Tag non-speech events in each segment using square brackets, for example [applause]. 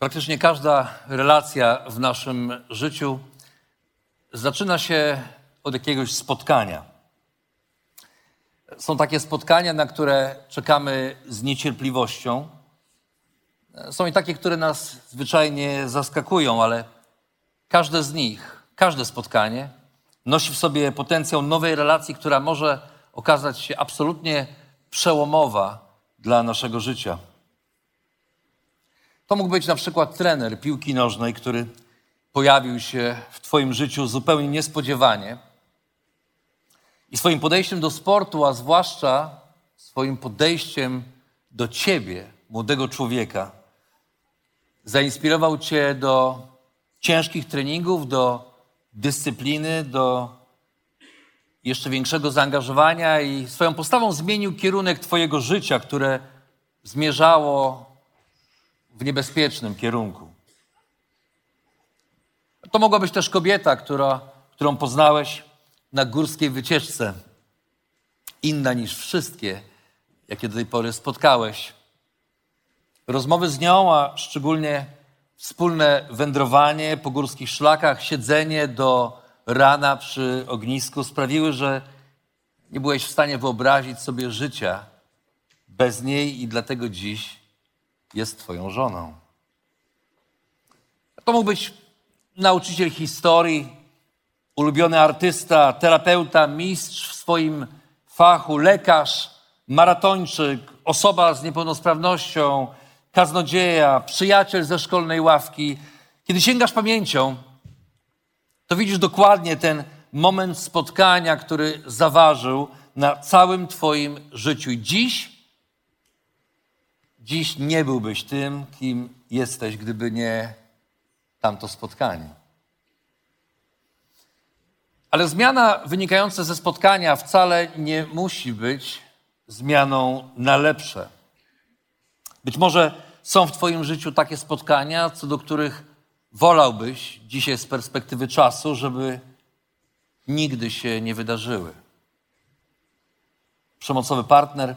Praktycznie każda relacja w naszym życiu zaczyna się od jakiegoś spotkania. Są takie spotkania, na które czekamy z niecierpliwością. Są i takie, które nas zwyczajnie zaskakują, ale każde z nich, każde spotkanie nosi w sobie potencjał nowej relacji, która może okazać się absolutnie przełomowa dla naszego życia. To mógł być na przykład trener piłki nożnej, który pojawił się w Twoim życiu zupełnie niespodziewanie i swoim podejściem do sportu, a zwłaszcza swoim podejściem do Ciebie, młodego człowieka, zainspirował Cię do ciężkich treningów, do dyscypliny, do jeszcze większego zaangażowania i swoją postawą zmienił kierunek Twojego życia, które zmierzało w niebezpiecznym kierunku. To mogła być też kobieta, która, którą poznałeś na górskiej wycieczce. Inna niż wszystkie, jakie do tej pory spotkałeś. Rozmowy z nią, a szczególnie wspólne wędrowanie po górskich szlakach, siedzenie do rana przy ognisku sprawiły, że nie byłeś w stanie wyobrazić sobie życia bez niej i dlatego dziś jest Twoją żoną. To mógł być nauczyciel historii, ulubiony artysta, terapeuta, mistrz w swoim fachu, lekarz, maratończyk, osoba z niepełnosprawnością, kaznodzieja, przyjaciel ze szkolnej ławki. Kiedy sięgasz pamięcią, to widzisz dokładnie ten moment spotkania, który zaważył na całym Twoim życiu. Dziś Dziś nie byłbyś tym, kim jesteś, gdyby nie tamto spotkanie. Ale zmiana wynikająca ze spotkania wcale nie musi być zmianą na lepsze. Być może są w Twoim życiu takie spotkania, co do których wolałbyś dzisiaj z perspektywy czasu, żeby nigdy się nie wydarzyły. Przemocowy partner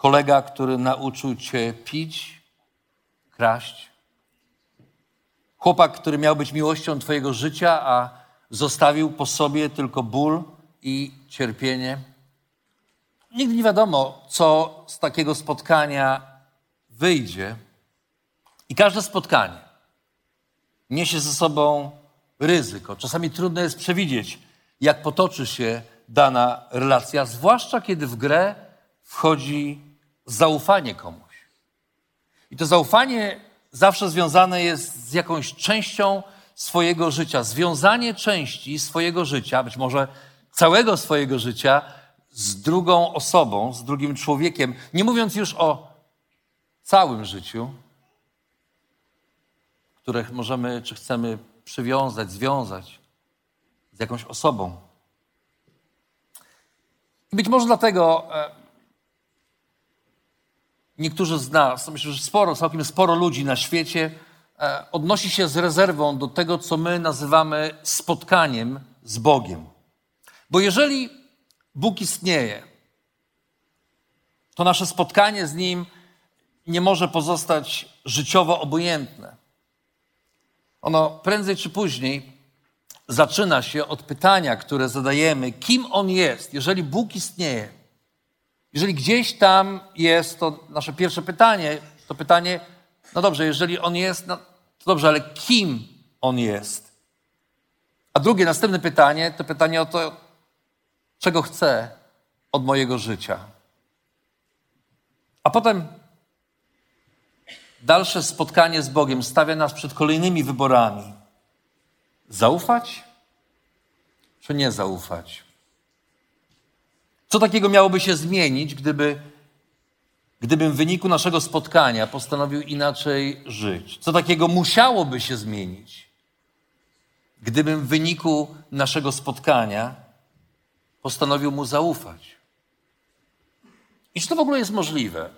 Kolega, który nauczył cię pić, kraść. Chłopak, który miał być miłością Twojego życia, a zostawił po sobie tylko ból i cierpienie. Nigdy nie wiadomo, co z takiego spotkania wyjdzie. I każde spotkanie niesie ze sobą ryzyko. Czasami trudno jest przewidzieć, jak potoczy się dana relacja, zwłaszcza kiedy w grę wchodzi zaufanie komuś. I to zaufanie zawsze związane jest z jakąś częścią swojego życia. Związanie części swojego życia, być może całego swojego życia, z drugą osobą, z drugim człowiekiem, nie mówiąc już o całym życiu, które możemy czy chcemy przywiązać, związać z jakąś osobą. I być może dlatego e, niektórzy z nas, myślę, że sporo, całkiem sporo ludzi na świecie e, odnosi się z rezerwą do tego, co my nazywamy spotkaniem z Bogiem. Bo jeżeli Bóg istnieje, to nasze spotkanie z Nim nie może pozostać życiowo obojętne. Ono prędzej czy później zaczyna się od pytania, które zadajemy: kim On jest? Jeżeli Bóg istnieje, jeżeli gdzieś tam jest, to nasze pierwsze pytanie, to pytanie, no dobrze, jeżeli on jest, no, to dobrze, ale kim on jest? A drugie, następne pytanie, to pytanie o to, czego chcę od mojego życia. A potem dalsze spotkanie z Bogiem stawia nas przed kolejnymi wyborami. Zaufać czy nie zaufać? Co takiego miałoby się zmienić, gdyby, gdybym w wyniku naszego spotkania postanowił inaczej żyć? Co takiego musiałoby się zmienić, gdybym w wyniku naszego spotkania postanowił mu zaufać? I czy to w ogóle jest możliwe?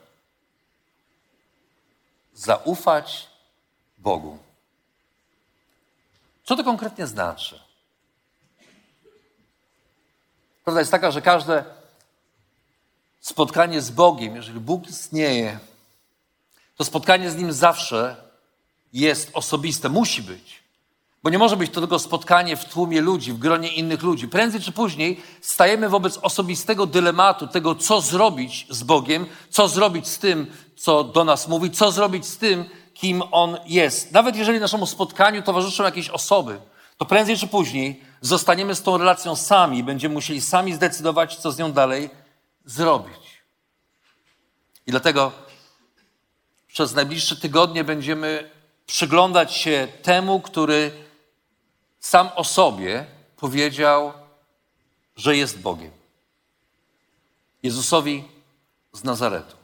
Zaufać Bogu. Co to konkretnie znaczy? Prawda jest taka, że każde spotkanie z Bogiem, jeżeli Bóg istnieje, to spotkanie z Nim zawsze jest osobiste, musi być. Bo nie może być to tylko spotkanie w tłumie ludzi, w gronie innych ludzi. Prędzej czy później stajemy wobec osobistego dylematu tego, co zrobić z Bogiem, co zrobić z tym, co do nas mówi, co zrobić z tym, kim On jest. Nawet jeżeli naszemu spotkaniu towarzyszą jakieś osoby, to prędzej czy później zostaniemy z tą relacją sami będziemy musieli sami zdecydować, co z nią dalej zrobić. I dlatego przez najbliższe tygodnie będziemy przyglądać się temu, który sam o sobie powiedział, że jest Bogiem. Jezusowi z Nazaretu.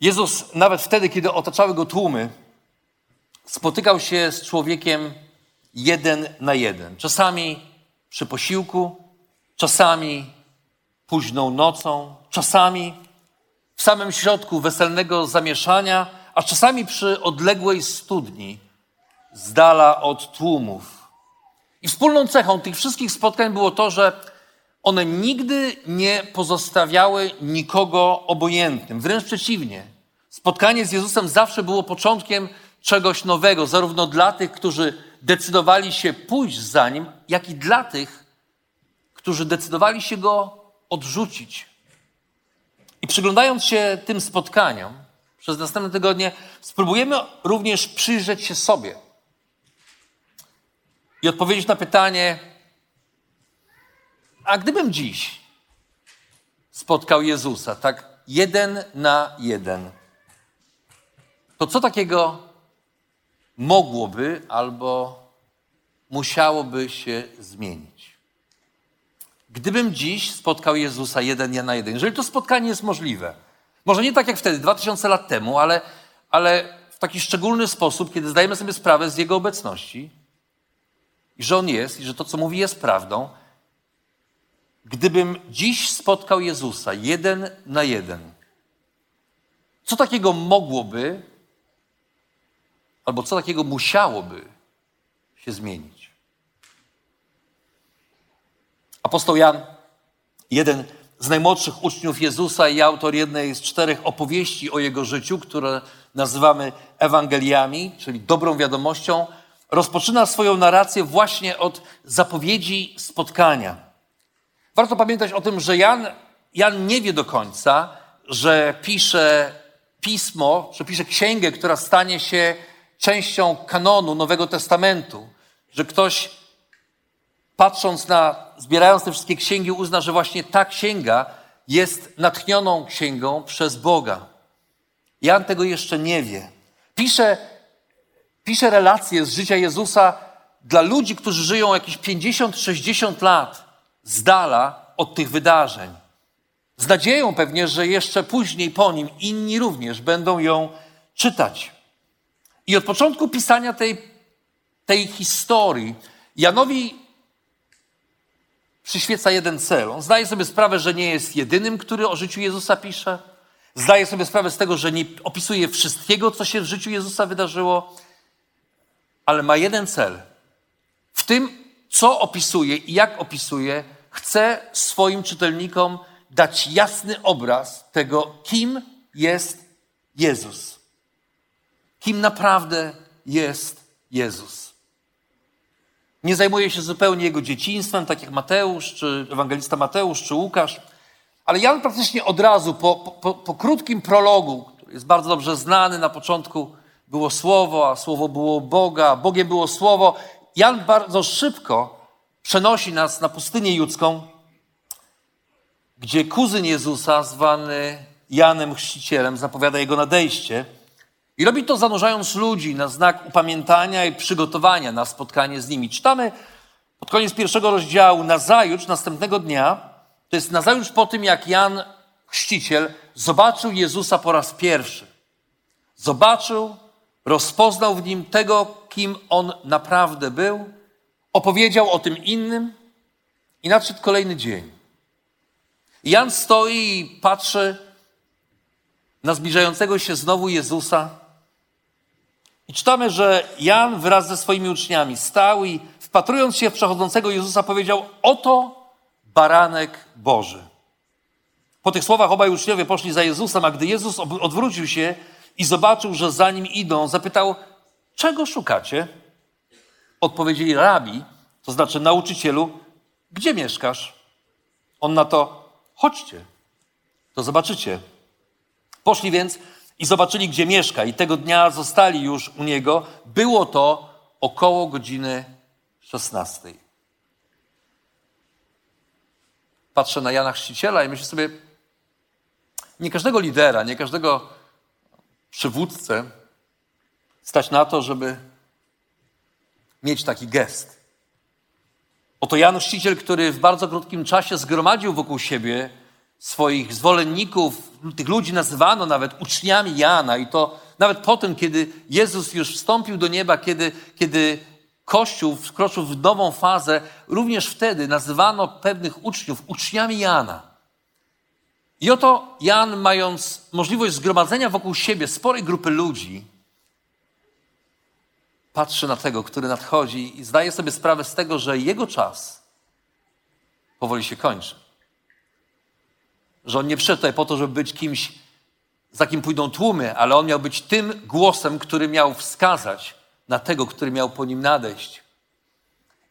Jezus nawet wtedy, kiedy otaczały go tłumy, spotykał się z człowiekiem jeden na jeden. Czasami przy posiłku, czasami późną nocą, czasami w samym środku weselnego zamieszania, a czasami przy odległej studni, z dala od tłumów. I wspólną cechą tych wszystkich spotkań było to, że one nigdy nie pozostawiały nikogo obojętnym. Wręcz przeciwnie. Spotkanie z Jezusem zawsze było początkiem czegoś nowego, zarówno dla tych, którzy decydowali się pójść za nim, jak i dla tych, którzy decydowali się go odrzucić. I przyglądając się tym spotkaniom przez następne tygodnie, spróbujemy również przyjrzeć się sobie i odpowiedzieć na pytanie: A gdybym dziś spotkał Jezusa, tak jeden na jeden, to co takiego mogłoby albo musiałoby się zmienić? Gdybym dziś spotkał Jezusa jeden na jeden, jeżeli to spotkanie jest możliwe, może nie tak jak wtedy, dwa tysiące lat temu, ale, ale w taki szczególny sposób, kiedy zdajemy sobie sprawę z Jego obecności i że On jest i że to, co mówi, jest prawdą, gdybym dziś spotkał Jezusa jeden na jeden, co takiego mogłoby albo co takiego musiałoby się zmienić? Apostoł Jan, jeden z najmłodszych uczniów Jezusa i autor jednej z czterech opowieści o jego życiu, które nazywamy Ewangeliami, czyli dobrą wiadomością, rozpoczyna swoją narrację właśnie od zapowiedzi spotkania. Warto pamiętać o tym, że Jan, Jan nie wie do końca, że pisze pismo, że pisze księgę, która stanie się częścią kanonu Nowego Testamentu, że ktoś patrząc na, zbierając te wszystkie księgi, uzna, że właśnie ta księga jest natchnioną księgą przez Boga. Jan tego jeszcze nie wie. Pisze, pisze relacje z życia Jezusa dla ludzi, którzy żyją jakieś 50-60 lat z dala od tych wydarzeń. Z nadzieją pewnie, że jeszcze później po nim inni również będą ją czytać. I od początku pisania tej, tej historii Janowi przyświeca jeden cel. On zdaje sobie sprawę, że nie jest jedynym, który o życiu Jezusa pisze. Zdaje sobie sprawę z tego, że nie opisuje wszystkiego, co się w życiu Jezusa wydarzyło, ale ma jeden cel. W tym, co opisuje i jak opisuje, chce swoim czytelnikom dać jasny obraz tego, kim jest Jezus. Kim naprawdę jest Jezus. Nie zajmuje się zupełnie jego dzieciństwem, tak jak Mateusz, czy ewangelista Mateusz, czy Łukasz. Ale Jan praktycznie od razu, po, po, po krótkim prologu, który jest bardzo dobrze znany, na początku było Słowo, a Słowo było Boga, Bogiem było Słowo. Jan bardzo szybko przenosi nas na pustynię judzką, gdzie kuzyn Jezusa, zwany Janem Chrzcicielem, zapowiada jego nadejście. I robi to zanurzając ludzi na znak upamiętania i przygotowania na spotkanie z nimi. Czytamy pod koniec pierwszego rozdziału, nazajutrz, następnego dnia, to jest nazajutrz po tym, jak Jan Chrzciciel zobaczył Jezusa po raz pierwszy. Zobaczył, rozpoznał w nim tego, kim on naprawdę był, opowiedział o tym innym i nadszedł kolejny dzień. Jan stoi i patrzy na zbliżającego się znowu Jezusa. I czytamy, że Jan wraz ze swoimi uczniami stał i wpatrując się w przechodzącego Jezusa powiedział: Oto baranek Boży. Po tych słowach obaj uczniowie poszli za Jezusem, a gdy Jezus odwrócił się i zobaczył, że za nim idą, zapytał: Czego szukacie? Odpowiedzieli rabi, to znaczy nauczycielu, gdzie mieszkasz? On na to: Chodźcie, to zobaczycie. Poszli więc i zobaczyli, gdzie mieszka, i tego dnia zostali już u niego. Było to około godziny 16. Patrzę na Jana Chrzciciela i myślę sobie, nie każdego lidera, nie każdego przywódcę stać na to, żeby mieć taki gest. Oto Jan Chrzciciel, który w bardzo krótkim czasie zgromadził wokół siebie swoich zwolenników, tych ludzi nazywano nawet uczniami Jana i to nawet po tym, kiedy Jezus już wstąpił do nieba, kiedy, kiedy Kościół wkroczył w nową fazę, również wtedy nazywano pewnych uczniów uczniami Jana. I oto Jan, mając możliwość zgromadzenia wokół siebie sporej grupy ludzi, patrzy na tego, który nadchodzi i zdaje sobie sprawę z tego, że jego czas powoli się kończy. Że on nie przyszedł tutaj po to, żeby być kimś, za kim pójdą tłumy, ale on miał być tym głosem, który miał wskazać na tego, który miał po nim nadejść.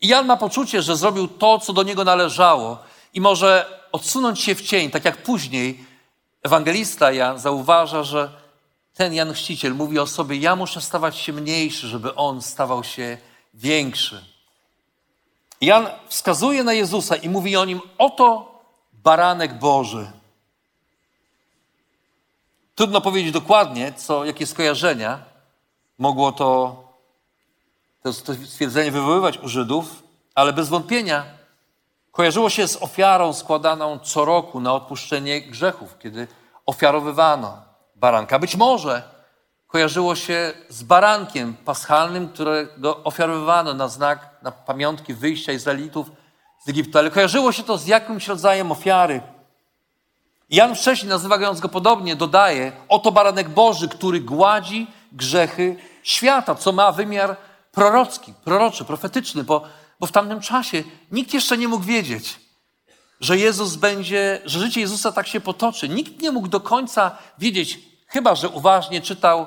I Jan ma poczucie, że zrobił to, co do niego należało i może odsunąć się w cień, tak jak później ewangelista Jan zauważa, że ten Jan Chrzciciel mówi o sobie, ja muszę stawać się mniejszy, żeby on stawał się większy. Jan wskazuje na Jezusa i mówi o nim, oto baranek Boży. Trudno powiedzieć dokładnie, co, jakie skojarzenia mogło to, to, stwierdzenie wywoływać u Żydów, ale bez wątpienia kojarzyło się z ofiarą składaną co roku na odpuszczenie grzechów, kiedy ofiarowywano baranka. Być może kojarzyło się z barankiem paschalnym, którego ofiarowywano na znak, na pamiątki wyjścia Izraelitów z Egiptu, ale kojarzyło się to z jakimś rodzajem ofiary. Jan wcześniej, nazywając go podobnie, dodaje: Oto baranek Boży, który gładzi grzechy świata, co ma wymiar prorocki, proroczy, profetyczny, bo, bo w tamtym czasie nikt jeszcze nie mógł wiedzieć, że Jezus będzie, że życie Jezusa tak się potoczy. Nikt nie mógł do końca wiedzieć, chyba że uważnie czytał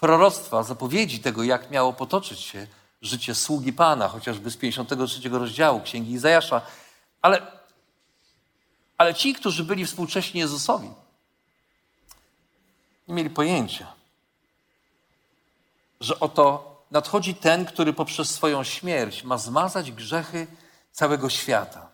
proroctwa, zapowiedzi tego, jak miało potoczyć się życie sługi Pana, chociażby z 53 rozdziału Księgi Izajasza. Ale, ale ci, którzy byli współcześni Jezusowi, nie mieli pojęcia, że oto nadchodzi ten, który poprzez swoją śmierć ma zmazać grzechy całego świata.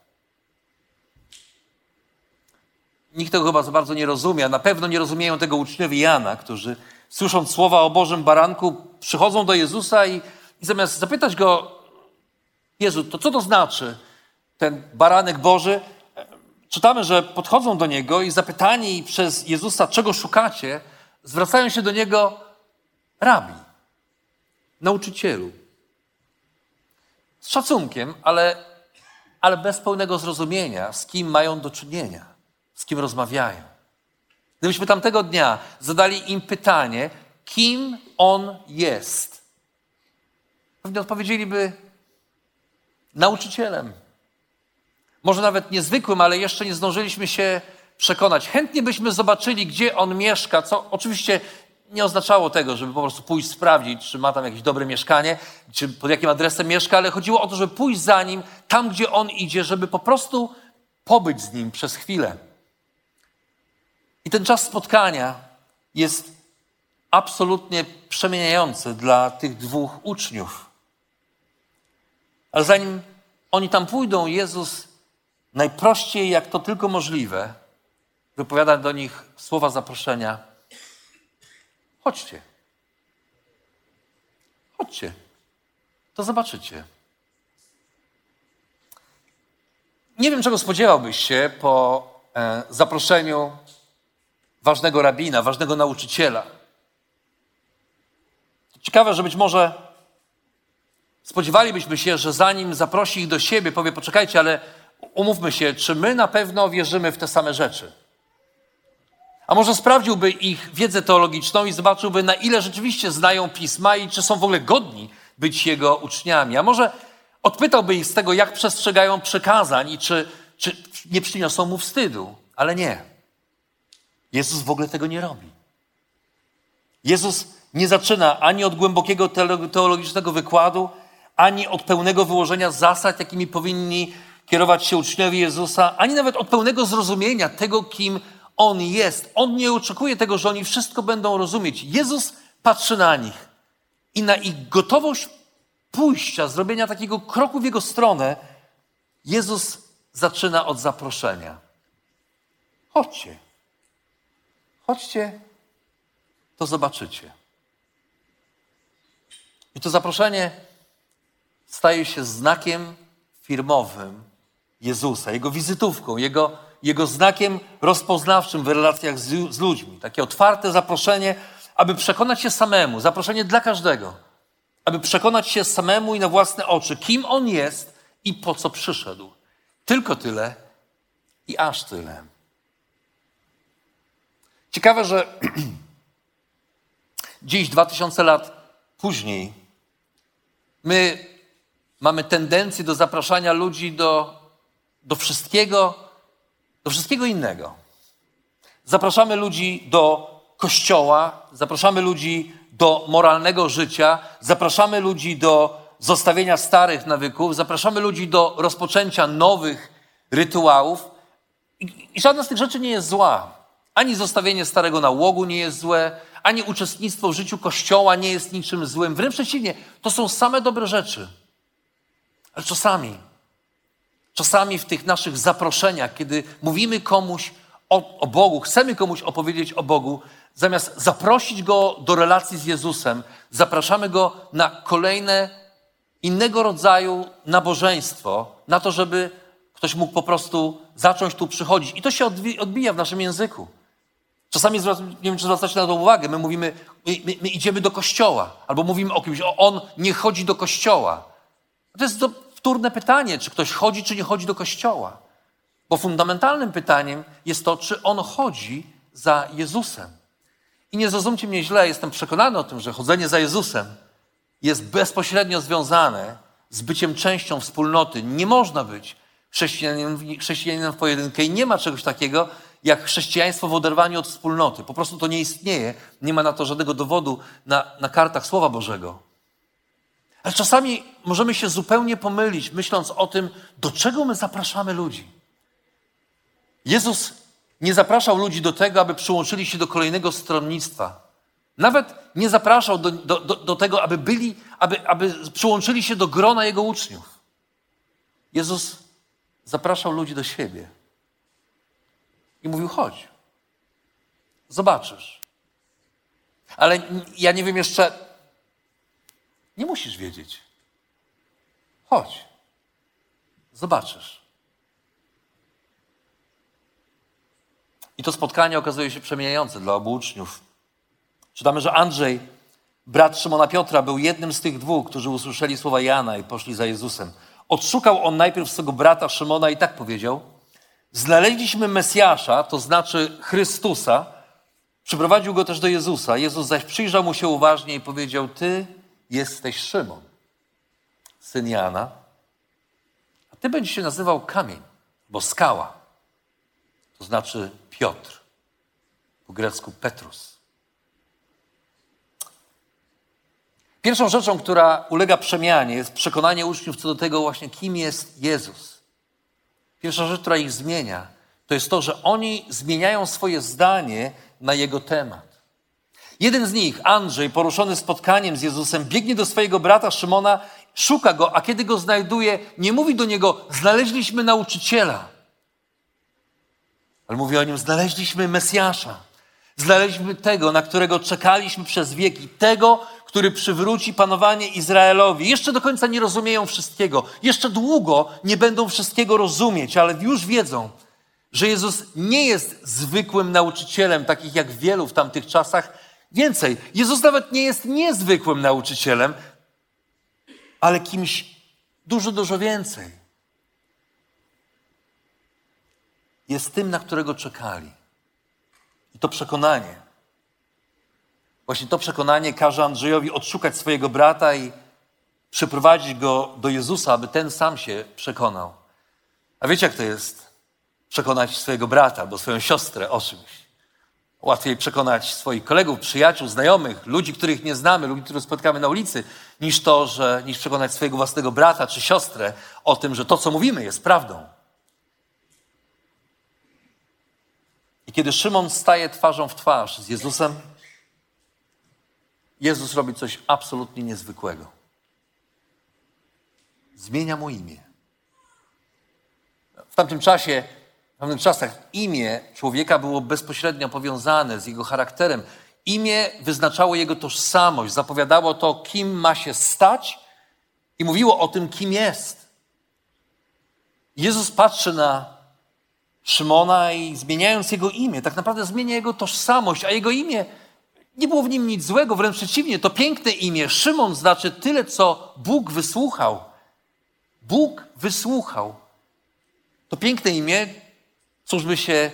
Nikt tego chyba za bardzo nie rozumie, a na pewno nie rozumieją tego uczniowie Jana, którzy słysząc słowa o Bożym baranku, przychodzą do Jezusa i, i zamiast zapytać go, Jezu, to co to znaczy ten baranek Boży? Czytamy, że podchodzą do Niego i zapytani przez Jezusa, czego szukacie, zwracają się do Niego rabi, nauczycielu. Z szacunkiem, ale, ale bez pełnego zrozumienia, z kim mają do czynienia, z kim rozmawiają. Gdybyśmy tamtego dnia zadali im pytanie, kim on jest, pewnie odpowiedzieliby nauczycielem. Może nawet niezwykłym, ale jeszcze nie zdążyliśmy się przekonać. Chętnie byśmy zobaczyli, gdzie on mieszka, co oczywiście nie oznaczało tego, żeby po prostu pójść sprawdzić, czy ma tam jakieś dobre mieszkanie, czy pod jakim adresem mieszka, ale chodziło o to, żeby pójść za nim tam, gdzie on idzie, żeby po prostu pobyć z nim przez chwilę. I ten czas spotkania jest absolutnie przemieniający dla tych dwóch uczniów. Ale zanim oni tam pójdą, Jezus najprościej, jak to tylko możliwe, wypowiada do nich słowa zaproszenia: chodźcie. Chodźcie. To zobaczycie. Nie wiem, czego spodziewałbyś się po e, zaproszeniu ważnego rabina, ważnego nauczyciela. Ciekawe, że być może spodziewalibyśmy się, że zanim zaprosi ich do siebie, powie: Poczekajcie, ale umówmy się, czy my na pewno wierzymy w te same rzeczy? A może sprawdziłby ich wiedzę teologiczną i zobaczyłby, na ile rzeczywiście znają pisma i czy są w ogóle godni być jego uczniami. A może odpytałby ich z tego, jak przestrzegają przekazań i czy, czy nie przyniosą mu wstydu. Ale nie. Jezus w ogóle tego nie robi. Jezus nie zaczyna ani od głębokiego teologicznego wykładu, ani od pełnego wyłożenia zasad, jakimi powinni kierować się uczniowie Jezusa, ani nawet od pełnego zrozumienia tego, kim On jest. On nie oczekuje tego, że oni wszystko będą rozumieć. Jezus patrzy na nich i na ich gotowość pójścia, zrobienia takiego kroku w Jego stronę, Jezus zaczyna od zaproszenia. Chodźcie. Chodźcie, to zobaczycie. I to zaproszenie staje się znakiem firmowym Jezusa, jego wizytówką, jego, jego znakiem rozpoznawczym w relacjach z, z ludźmi. Takie otwarte zaproszenie, aby przekonać się samemu, zaproszenie dla każdego, aby przekonać się samemu i na własne oczy, kim on jest i po co przyszedł. Tylko tyle i aż tyle. Ciekawe, że [clears throat] dziś, 2000 lat później, my mamy tendencję do zapraszania ludzi do, do wszystkiego, do wszystkiego innego. Zapraszamy ludzi do kościoła, zapraszamy ludzi do moralnego życia, zapraszamy ludzi do zostawienia starych nawyków, zapraszamy ludzi do rozpoczęcia nowych rytuałów. I, i żadna z tych rzeczy nie jest zła. Ani zostawienie starego nałogu nie jest złe, ani uczestnictwo w życiu Kościoła nie jest niczym złym. Wręcz przeciwnie, to są same dobre rzeczy. Ale czasami, czasami w tych naszych zaproszeniach, kiedy mówimy komuś o, o Bogu, chcemy komuś opowiedzieć o Bogu, zamiast zaprosić go do relacji z Jezusem, zapraszamy go na kolejne innego rodzaju nabożeństwo, na to, żeby ktoś mógł po prostu zacząć tu przychodzić. I to się odbija w naszym języku. Czasami, nie wiem, czy zwracacie na to uwagę, my mówimy, my, my, my, idziemy do kościoła, albo mówimy o kimś, o on nie chodzi do kościoła. To jest to wtórne pytanie, czy ktoś chodzi, czy nie chodzi do kościoła. Bo fundamentalnym pytaniem jest to, czy on chodzi za Jezusem. I nie zrozumcie mnie źle, jestem przekonany o tym, że chodzenie za Jezusem jest bezpośrednio związane z byciem częścią wspólnoty. Nie można być chrześcijaninem, chrześcijaninem w pojedynkę i nie ma czegoś takiego jak chrześcijaństwo w oderwaniu od wspólnoty. Po prostu to nie istnieje. Nie ma na to żadnego dowodu na, na kartach Słowa Bożego. Ale czasami możemy się zupełnie pomylić, myśląc o tym, do czego my zapraszamy ludzi. Jezus nie zapraszał ludzi do tego, aby przyłączyli się do kolejnego stronnictwa. Nawet nie zapraszał do, do, do, do tego, aby byli, aby, aby przyłączyli się do grona Jego uczniów. Jezus zapraszał ludzi do siebie. I mówił: chodź, zobaczysz. Ale ja nie wiem jeszcze, nie musisz wiedzieć. Chodź, zobaczysz. I to spotkanie okazuje się przemieniające dla obu uczniów. Czytamy, że Andrzej, brat Szymona Piotra, był jednym z tych dwóch, którzy usłyszeli słowa Jana i poszli za Jezusem. Odszukał on najpierw swego brata Szymona i tak powiedział – Znaleźliśmy Mesjasza, to znaczy Chrystusa, przyprowadził go też do Jezusa. Jezus zaś przyjrzał mu się uważnie i powiedział: Ty jesteś Szymon, syn Jana, a ty będziesz się nazywał kamień, bo skała. To znaczy Piotr, po grecku Petrus. Pierwszą rzeczą, która ulega przemianie, jest przekonanie uczniów co do tego właśnie, kim jest Jezus. Pierwsza rzecz, która ich zmienia, to jest to, że oni zmieniają swoje zdanie na jego temat. Jeden z nich, Andrzej, poruszony spotkaniem z Jezusem, biegnie do swojego brata Szymona, szuka go, a kiedy go znajduje, nie mówi do niego: Znaleźliśmy nauczyciela, ale mówi o nim: Znaleźliśmy Mesjasza. Znaleźliśmy tego, na którego czekaliśmy przez wieki, tego, który przywróci panowanie Izraelowi. Jeszcze do końca nie rozumieją wszystkiego. Jeszcze długo nie będą wszystkiego rozumieć, ale już wiedzą, że Jezus nie jest zwykłym nauczycielem, takich jak wielu w tamtych czasach. Więcej, Jezus nawet nie jest niezwykłym nauczycielem, ale kimś dużo, dużo więcej. Jest tym, na którego czekali. I to przekonanie. Właśnie to przekonanie każe Andrzejowi odszukać swojego brata i przyprowadzić go do Jezusa, aby ten sam się przekonał. A wiecie, jak to jest? Przekonać swojego brata albo swoją siostrę o czymś. Łatwiej przekonać swoich kolegów, przyjaciół, znajomych, ludzi, których nie znamy, ludzi, których spotkamy na ulicy, niż to, że, niż przekonać swojego własnego brata czy siostrę o tym, że to, co mówimy, jest prawdą. I kiedy Szymon staje twarzą w twarz z Jezusem, Jezus robi coś absolutnie niezwykłego. Zmienia mu imię. W tamtym czasie, tamtym czasach imię człowieka było bezpośrednio powiązane z jego charakterem. Imię wyznaczało jego tożsamość, zapowiadało to, kim ma się stać i mówiło o tym, kim jest. Jezus patrzy na Szymona i zmieniając jego imię, tak naprawdę zmienia jego tożsamość, a jego imię nie było w nim nic złego, wręcz przeciwnie, to piękne imię. Szymon znaczy tyle, co Bóg wysłuchał. Bóg wysłuchał. To piękne imię, cóż by się,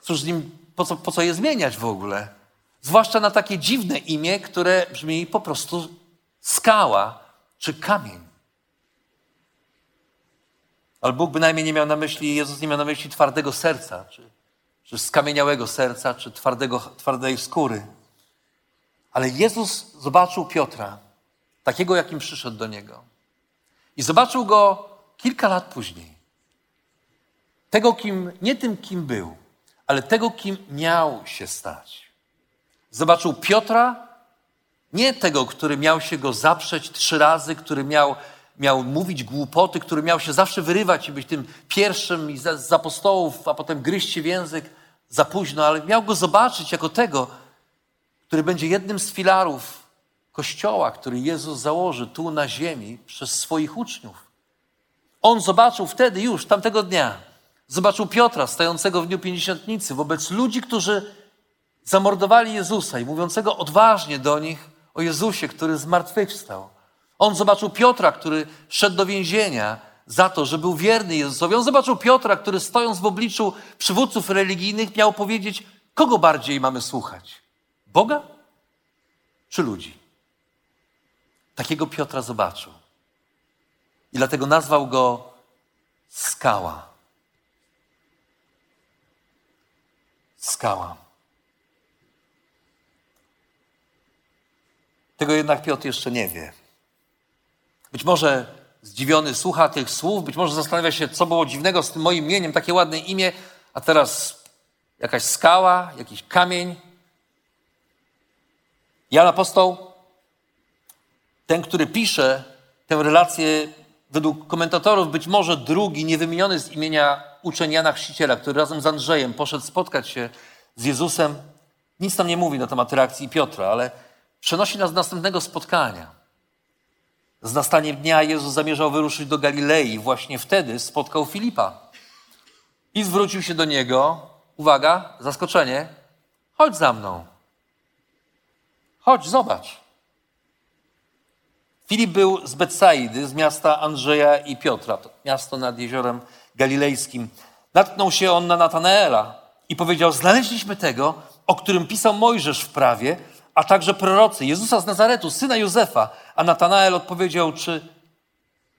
cóż z nim, po co, po co je zmieniać w ogóle? Zwłaszcza na takie dziwne imię, które brzmi po prostu skała czy kamień. Ale Bóg bynajmniej nie miał na myśli, Jezus nie miał na myśli twardego serca, czy, czy skamieniałego serca, czy twardego, twardej skóry. Ale Jezus zobaczył Piotra, takiego, jakim przyszedł do niego. I zobaczył go kilka lat później. Tego, kim, nie tym, kim był, ale tego, kim miał się stać. Zobaczył Piotra, nie tego, który miał się go zaprzeć trzy razy, który miał miał mówić głupoty, który miał się zawsze wyrywać i być tym pierwszym z, z apostołów, a potem gryźć się w język za późno, ale miał go zobaczyć jako tego, który będzie jednym z filarów Kościoła, który Jezus założy tu na ziemi przez swoich uczniów. On zobaczył wtedy już, tamtego dnia, zobaczył Piotra stojącego w dniu pięćdziesiątnicy wobec ludzi, którzy zamordowali Jezusa i mówiącego odważnie do nich o Jezusie, który zmartwychwstał. On zobaczył Piotra, który szedł do więzienia za to, że był wierny Jezusowi. On zobaczył Piotra, który stojąc w obliczu przywódców religijnych miał powiedzieć, kogo bardziej mamy słuchać? Boga czy ludzi? Takiego Piotra zobaczył. I dlatego nazwał go skała. Skała. Tego jednak Piotr jeszcze nie wie. Być może zdziwiony słucha tych słów, być może zastanawia się, co było dziwnego z tym moim imieniem, takie ładne imię, a teraz jakaś skała, jakiś kamień. Jan Apostoł, ten, który pisze tę relację według komentatorów, być może drugi, niewymieniony z imienia uczeń Jana Chrzciciela, który razem z Andrzejem poszedł spotkać się z Jezusem, nic tam nie mówi na temat reakcji Piotra, ale przenosi nas do następnego spotkania. Z nastaniem dnia Jezus zamierzał wyruszyć do Galilei. Właśnie wtedy spotkał Filipa. I zwrócił się do niego. Uwaga, zaskoczenie. Chodź za mną. Chodź, zobacz. Filip był z Betsaidy, z miasta Andrzeja i Piotra, to miasto nad jeziorem galilejskim. Natknął się on na Natanaela i powiedział: Znaleźliśmy tego, o którym pisał Mojżesz w prawie, a także prorocy, Jezusa z Nazaretu, syna Józefa. A Natanael odpowiedział, czy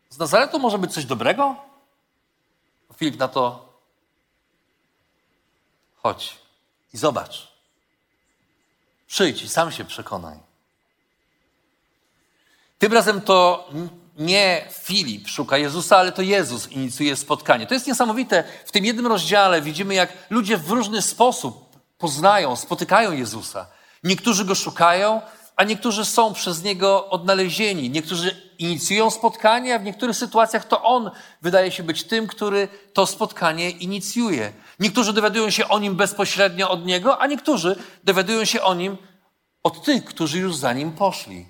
z Nazaretu może być coś dobrego? Filip na to, chodź i zobacz. Przyjdź i sam się przekonaj. Tym razem to nie Filip szuka Jezusa, ale to Jezus inicjuje spotkanie. To jest niesamowite. W tym jednym rozdziale widzimy, jak ludzie w różny sposób poznają, spotykają Jezusa. Niektórzy go szukają, a niektórzy są przez niego odnalezieni. Niektórzy inicjują spotkanie, a w niektórych sytuacjach to on wydaje się być tym, który to spotkanie inicjuje. Niektórzy dowiadują się o nim bezpośrednio od niego, a niektórzy dowiadują się o nim od tych, którzy już za nim poszli.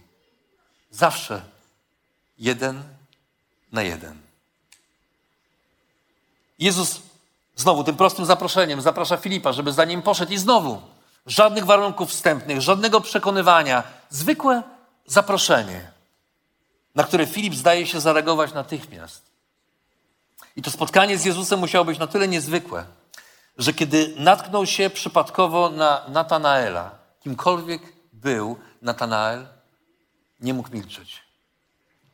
Zawsze jeden na jeden. Jezus znowu tym prostym zaproszeniem zaprasza Filipa, żeby za nim poszedł i znowu żadnych warunków wstępnych, żadnego przekonywania, zwykłe zaproszenie, na które Filip zdaje się zareagować natychmiast. I to spotkanie z Jezusem musiało być na tyle niezwykłe, że kiedy natknął się przypadkowo na Natanaela, kimkolwiek był Natanael, nie mógł milczeć.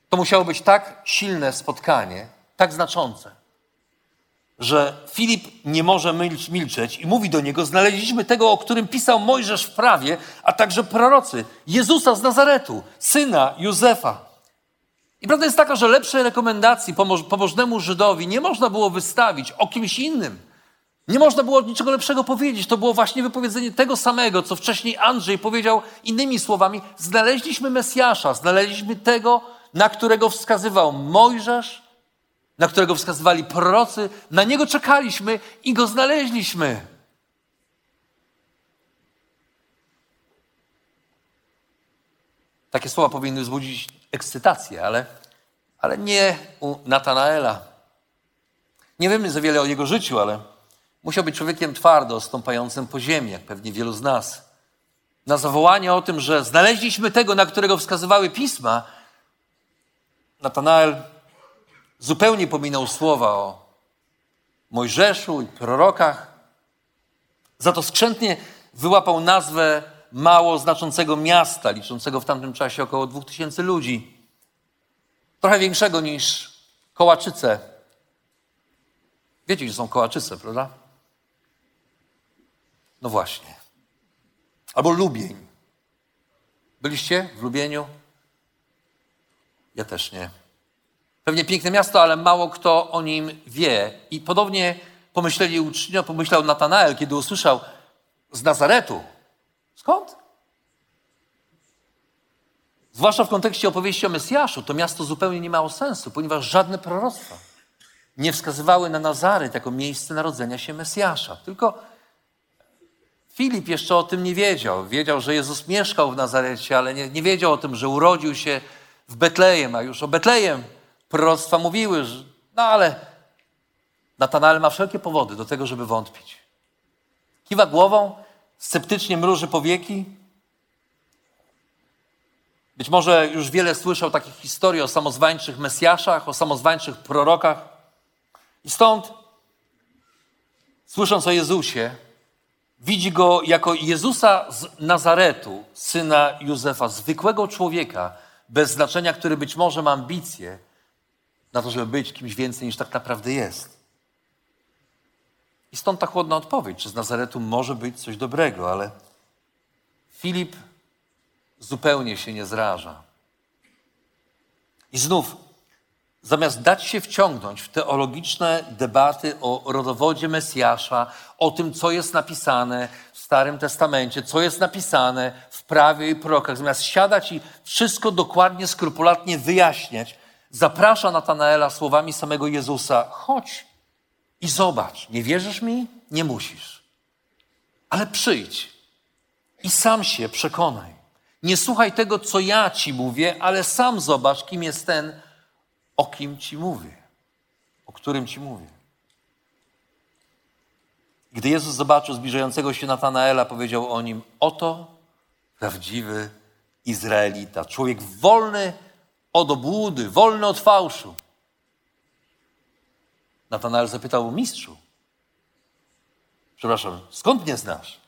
To musiało być tak silne spotkanie, tak znaczące, że Filip nie może milczeć i mówi do niego: Znaleźliśmy tego, o którym pisał Mojżesz w prawie, a także prorocy, Jezusa z Nazaretu, syna Józefa. I prawda jest taka, że lepszej rekomendacji pobożnemu Żydowi nie można było wystawić o kimś innym. Nie można było niczego lepszego powiedzieć. To było właśnie wypowiedzenie tego samego, co wcześniej Andrzej powiedział innymi słowami. Znaleźliśmy Mesjasza, znaleźliśmy tego, na którego wskazywał Mojżesz, na którego wskazywali prorocy. Na niego czekaliśmy i go znaleźliśmy. Takie słowa powinny wzbudzić ekscytację, ale, ale nie u Natanaela. Nie wiemy za wiele o jego życiu, ale musiał być człowiekiem twardo, stąpającym po ziemi, jak pewnie wielu z nas. Na zawołanie o tym, że znaleźliśmy tego, na którego wskazywały pisma, Natanael zupełnie pominął słowa o Mojżeszu i prorokach. Za to skrzętnie wyłapał nazwę mało znaczącego miasta, liczącego w tamtym czasie około 2000 ludzi. Trochę większego niż Kołaczyce. Wiecie, gdzie są Kołaczyce, prawda? No właśnie. Albo Lubień. Byliście w Lubieniu? Ja też nie. Pewnie piękne miasto, ale mało kto o nim wie. I podobnie pomyśleli uczniowie, pomyślał Natanael, kiedy usłyszał z Nazaretu, Skąd? Zwłaszcza w kontekście opowieści o Mesjaszu, to miasto zupełnie nie miało sensu, ponieważ żadne proroctwa nie wskazywały na Nazaret jako miejsce narodzenia się Mesjasza. Tylko Filip jeszcze o tym nie wiedział. Wiedział, że Jezus mieszkał w Nazarecie, ale nie, nie wiedział o tym, że urodził się w Betlejem, a już o Betlejem proroctwa mówiły, że, no ale Natanael ma wszelkie powody do tego, żeby wątpić. Kiwa głową sceptycznie mruży powieki. Być może już wiele słyszał takich historii o samozwańczych Mesjaszach, o samozwańczych prorokach. I stąd, słysząc o Jezusie, widzi go jako Jezusa z Nazaretu, syna Józefa, zwykłego człowieka, bez znaczenia, który być może ma ambicje na to, żeby być kimś więcej niż tak naprawdę jest. I stąd ta chłodna odpowiedź, czy z Nazaretu może być coś dobrego, ale Filip zupełnie się nie zraża. I znów, zamiast dać się wciągnąć w teologiczne debaty o rodowodzie Mesjasza, o tym, co jest napisane w Starym Testamencie, co jest napisane w prawie i prorokach, zamiast siadać i wszystko dokładnie, skrupulatnie wyjaśniać, zaprasza Natanaela słowami samego Jezusa: chodź, i zobacz, nie wierzysz mi? Nie musisz. Ale przyjdź i sam się przekonaj. Nie słuchaj tego, co ja ci mówię, ale sam zobacz, kim jest ten, o kim ci mówię, o którym ci mówię. Gdy Jezus zobaczył zbliżającego się Natanaela, powiedział o nim: Oto prawdziwy Izraelita, człowiek wolny od obłudy, wolny od fałszu. Natanael zapytał mistrzu. Przepraszam, skąd mnie znasz?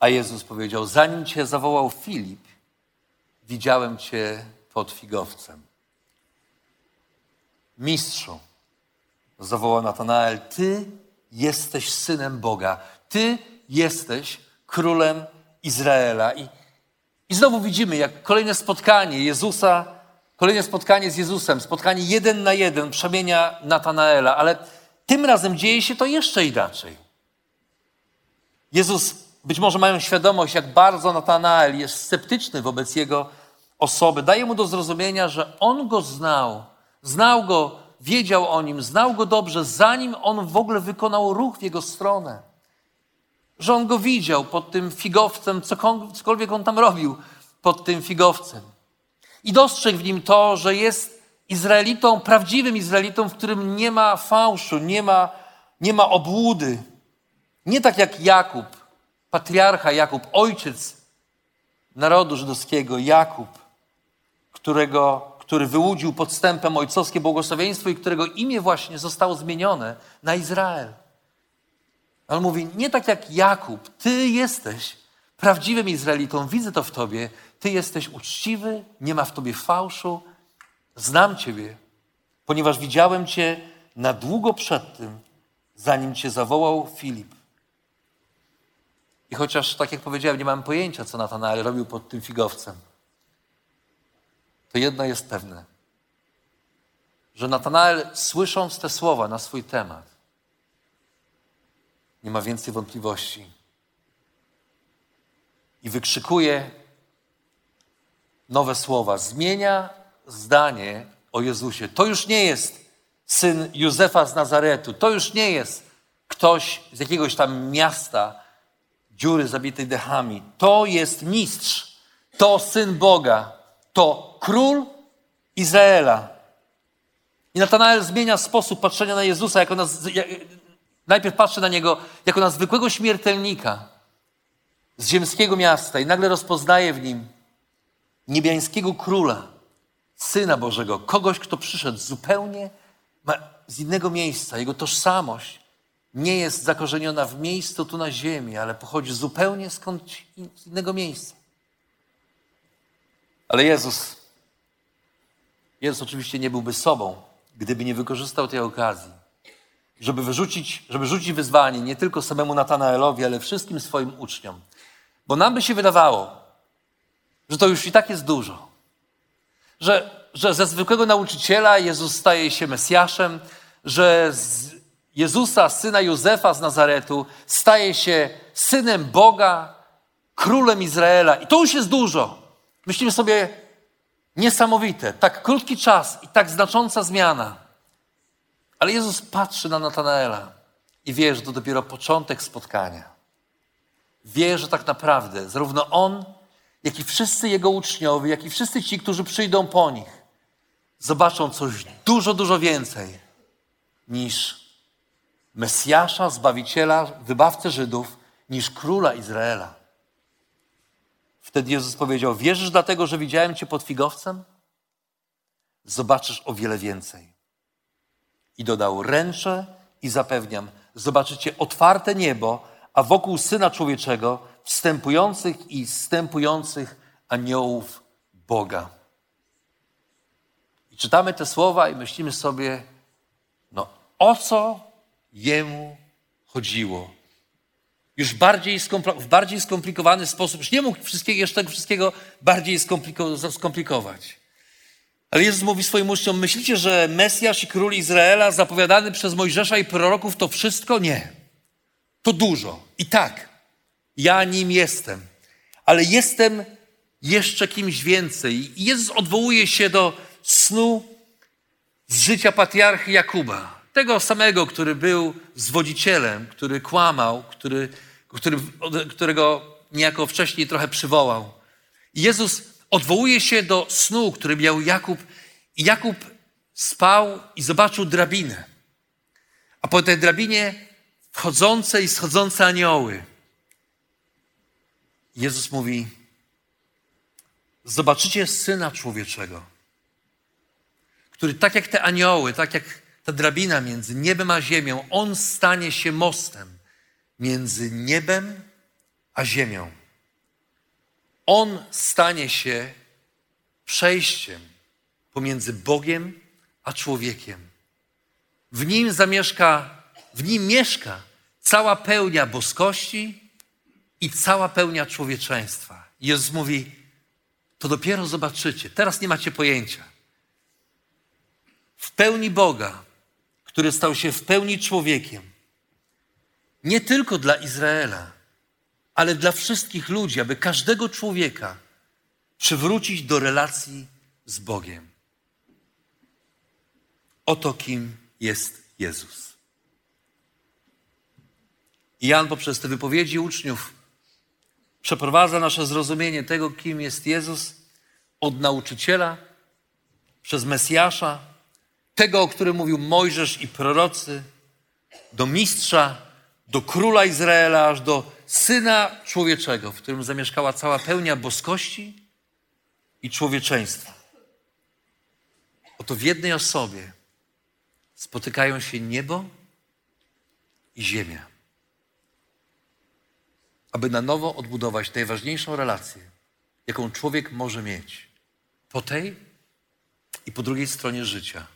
A Jezus powiedział: Zanim cię zawołał Filip, widziałem cię pod figowcem. Mistrzu, zawołał Natanael, ty jesteś synem Boga, ty jesteś królem Izraela. I, i znowu widzimy, jak kolejne spotkanie Jezusa Kolejne spotkanie z Jezusem, spotkanie jeden na jeden przemienia Natanaela, ale tym razem dzieje się to jeszcze inaczej. Jezus, być może mają świadomość, jak bardzo Natanael jest sceptyczny wobec jego osoby. Daje mu do zrozumienia, że on go znał, znał go, wiedział o nim, znał go dobrze, zanim on w ogóle wykonał ruch w jego stronę. że on go widział pod tym figowcem, cokolwiek on tam robił pod tym figowcem. I dostrzegł w nim to, że jest Izraelitą, prawdziwym Izraelitą, w którym nie ma fałszu, nie ma, nie ma obłudy. Nie tak jak Jakub, patriarcha Jakub, ojciec narodu żydowskiego, Jakub, którego, który wyłudził podstępem ojcowskie błogosławieństwo i którego imię właśnie zostało zmienione na Izrael. On mówi, nie tak jak Jakub, ty jesteś prawdziwym Izraelitą, widzę to w tobie, ty jesteś uczciwy, nie ma w tobie fałszu, znam ciebie, ponieważ widziałem cię na długo przed tym, zanim cię zawołał Filip. I chociaż, tak jak powiedziałem, nie mam pojęcia, co Natanael robił pod tym figowcem, to jedno jest pewne, że Natanael, słysząc te słowa na swój temat, nie ma więcej wątpliwości i wykrzykuje nowe słowa, zmienia zdanie o Jezusie. To już nie jest syn Józefa z Nazaretu, to już nie jest ktoś z jakiegoś tam miasta, dziury zabitej dechami. To jest mistrz, to syn Boga, to król Izraela. I Natanael zmienia sposób patrzenia na Jezusa, jako na, najpierw patrzy na niego jako na zwykłego śmiertelnika z ziemskiego miasta i nagle rozpoznaje w nim niebiańskiego króla, syna Bożego, kogoś, kto przyszedł zupełnie z innego miejsca. Jego tożsamość nie jest zakorzeniona w miejscu tu na ziemi, ale pochodzi zupełnie skąd z innego miejsca. Ale Jezus, Jezus oczywiście nie byłby sobą, gdyby nie wykorzystał tej okazji, żeby wyrzucić, żeby rzucić wyzwanie nie tylko samemu Natanaelowi, ale wszystkim swoim uczniom. Bo nam by się wydawało, że to już i tak jest dużo. Że, że ze zwykłego nauczyciela Jezus staje się Mesjaszem, że z Jezusa, syna Józefa z Nazaretu, staje się synem Boga, królem Izraela. I to już jest dużo. Myślimy sobie, niesamowite, tak krótki czas i tak znacząca zmiana. Ale Jezus patrzy na Natanaela i wie, że to dopiero początek spotkania. Wie, że tak naprawdę zarówno on, jak i wszyscy jego uczniowie, jak i wszyscy ci, którzy przyjdą po nich, zobaczą coś dużo, dużo więcej niż Mesjasza, Zbawiciela, Wybawcę Żydów, niż Króla Izraela. Wtedy Jezus powiedział, wierzysz dlatego, że widziałem Cię pod figowcem? Zobaczysz o wiele więcej. I dodał, ręczę i zapewniam, zobaczycie otwarte niebo, a wokół Syna Człowieczego wstępujących i wstępujących aniołów Boga. I czytamy te słowa i myślimy sobie, no o co Jemu chodziło. Już bardziej w bardziej skomplikowany sposób, już nie mógł wszystkiego, jeszcze tego wszystkiego bardziej skomplikować. Ale Jezus mówi swoim uczniom, myślicie, że Mesjasz i Król Izraela zapowiadany przez Mojżesza i proroków to wszystko? Nie. To dużo. I tak, ja nim jestem. Ale jestem jeszcze kimś więcej. Jezus odwołuje się do snu z życia patriarchy Jakuba. Tego samego, który był zwodzicielem, który kłamał, który, który, którego niejako wcześniej trochę przywołał. Jezus odwołuje się do snu, który miał Jakub. I Jakub spał i zobaczył drabinę. A po tej drabinie wchodzące i schodzące anioły. Jezus mówi: Zobaczycie syna człowieczego, który tak jak te anioły, tak jak ta drabina między niebem a ziemią, on stanie się mostem między niebem a ziemią. On stanie się przejściem pomiędzy Bogiem a człowiekiem. W nim zamieszka, w nim mieszka cała pełnia boskości i cała pełnia człowieczeństwa. Jezus mówi: To dopiero zobaczycie. Teraz nie macie pojęcia. W pełni Boga który stał się w pełni człowiekiem. Nie tylko dla Izraela, ale dla wszystkich ludzi, aby każdego człowieka przywrócić do relacji z Bogiem. Oto kim jest Jezus. I Jan poprzez te wypowiedzi uczniów przeprowadza nasze zrozumienie tego, kim jest Jezus, od nauczyciela, przez Mesjasza, tego, o którym mówił Mojżesz i prorocy, do mistrza, do króla Izraela, aż do syna człowieczego, w którym zamieszkała cała pełnia boskości i człowieczeństwa. Oto w jednej osobie spotykają się niebo i ziemia. Aby na nowo odbudować najważniejszą relację, jaką człowiek może mieć po tej i po drugiej stronie życia.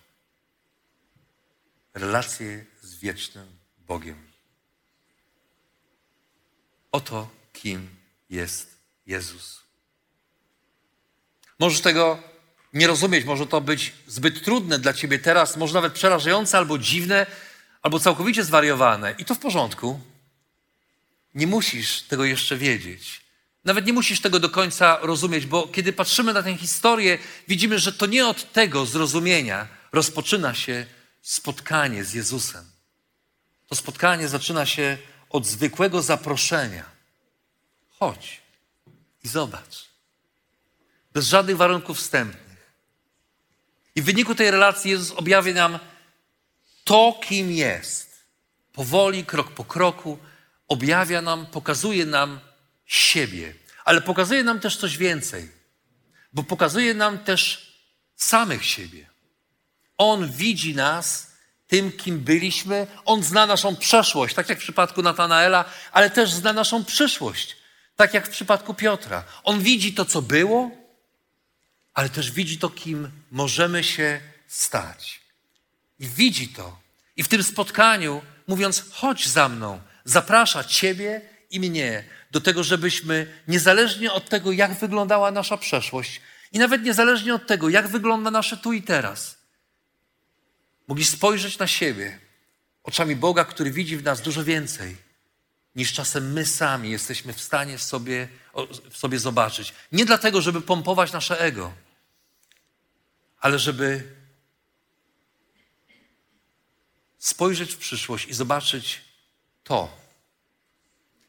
Relację z wiecznym Bogiem. Oto kim jest Jezus. Możesz tego nie rozumieć, może to być zbyt trudne dla ciebie teraz, może nawet przerażające albo dziwne, albo całkowicie zwariowane. I to w porządku. Nie musisz tego jeszcze wiedzieć. Nawet nie musisz tego do końca rozumieć, bo kiedy patrzymy na tę historię, widzimy, że to nie od tego zrozumienia rozpoczyna się spotkanie z Jezusem. To spotkanie zaczyna się od zwykłego zaproszenia. Chodź i zobacz. Bez żadnych warunków wstępnych. I w wyniku tej relacji Jezus objawia nam to, kim jest. Powoli, krok po kroku, objawia nam, pokazuje nam siebie, ale pokazuje nam też coś więcej, bo pokazuje nam też samych siebie. On widzi nas tym, kim byliśmy, on zna naszą przeszłość, tak jak w przypadku Natanaela, ale też zna naszą przyszłość, tak jak w przypadku Piotra. On widzi to, co było, ale też widzi to, kim możemy się stać. I widzi to. I w tym spotkaniu, mówiąc, chodź za mną, zaprasza Ciebie i mnie do tego, żebyśmy niezależnie od tego, jak wyglądała nasza przeszłość i nawet niezależnie od tego, jak wygląda nasze tu i teraz, mogli spojrzeć na siebie oczami Boga, który widzi w nas dużo więcej niż czasem my sami jesteśmy w stanie sobie, w sobie zobaczyć. Nie dlatego, żeby pompować nasze ego, ale żeby spojrzeć w przyszłość i zobaczyć to,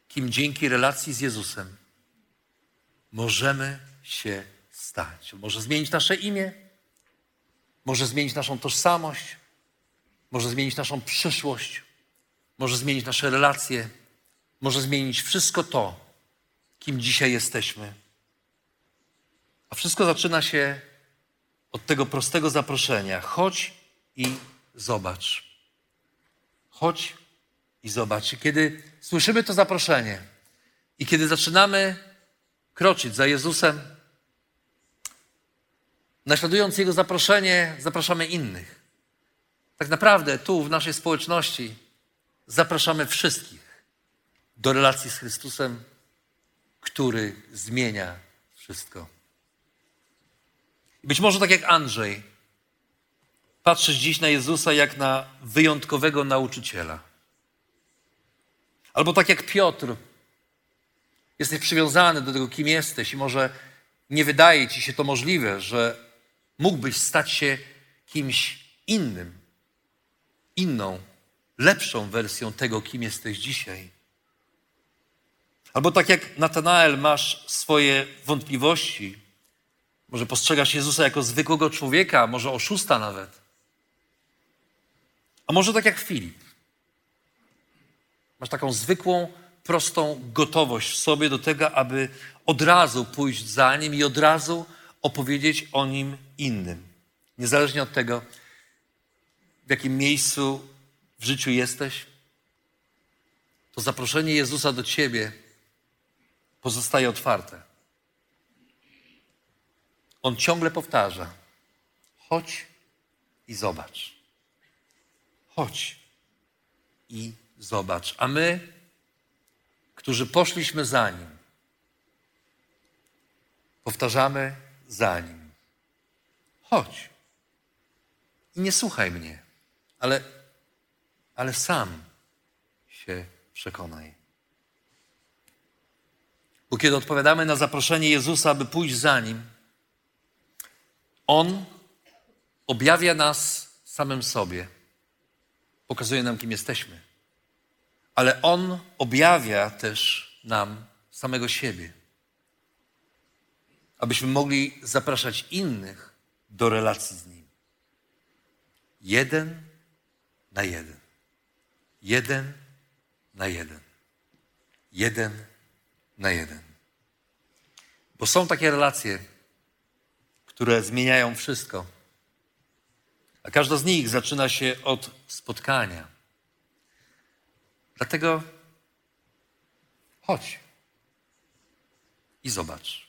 kim dzięki relacji z Jezusem możemy się stać. Może zmienić nasze imię, może zmienić naszą tożsamość, może zmienić naszą przyszłość, może zmienić nasze relacje, może zmienić wszystko to, kim dzisiaj jesteśmy. A wszystko zaczyna się od tego prostego zaproszenia. Chodź i zobacz. Chodź i zobacz. I kiedy słyszymy to zaproszenie i kiedy zaczynamy kroczyć za Jezusem, naśladując Jego zaproszenie, zapraszamy innych. Tak naprawdę tu w naszej społeczności zapraszamy wszystkich do relacji z Chrystusem, który zmienia wszystko. Być może tak jak Andrzej, patrzysz dziś na Jezusa jak na wyjątkowego nauczyciela. Albo tak jak Piotr, jesteś przywiązany do tego, kim jesteś, i może nie wydaje ci się to możliwe, że mógłbyś stać się kimś innym, inną, lepszą wersją tego, kim jesteś dzisiaj. Albo tak jak Natanael, masz swoje wątpliwości, może postrzegasz Jezusa jako zwykłego człowieka, może oszusta nawet. A może tak jak Filip. Masz taką zwykłą, prostą gotowość w sobie do tego, aby od razu pójść za nim i od razu opowiedzieć o nim innym. Niezależnie od tego, w jakim miejscu w życiu jesteś, to zaproszenie Jezusa do ciebie pozostaje otwarte. On ciągle powtarza: chodź i zobacz. Chodź i zobacz. A my, którzy poszliśmy za nim, powtarzamy za nim. Chodź i nie słuchaj mnie, ale, ale sam się przekonaj. Bo kiedy odpowiadamy na zaproszenie Jezusa, aby pójść za nim, On objawia nas samym sobie, pokazuje nam, kim jesteśmy ale On objawia też nam samego siebie, abyśmy mogli zapraszać innych do relacji z Nim. Jeden na jeden. Jeden na jeden. Jeden na jeden. Bo są takie relacje, które zmieniają wszystko. A każda z nich zaczyna się od spotkania. Dlatego chodź i zobacz.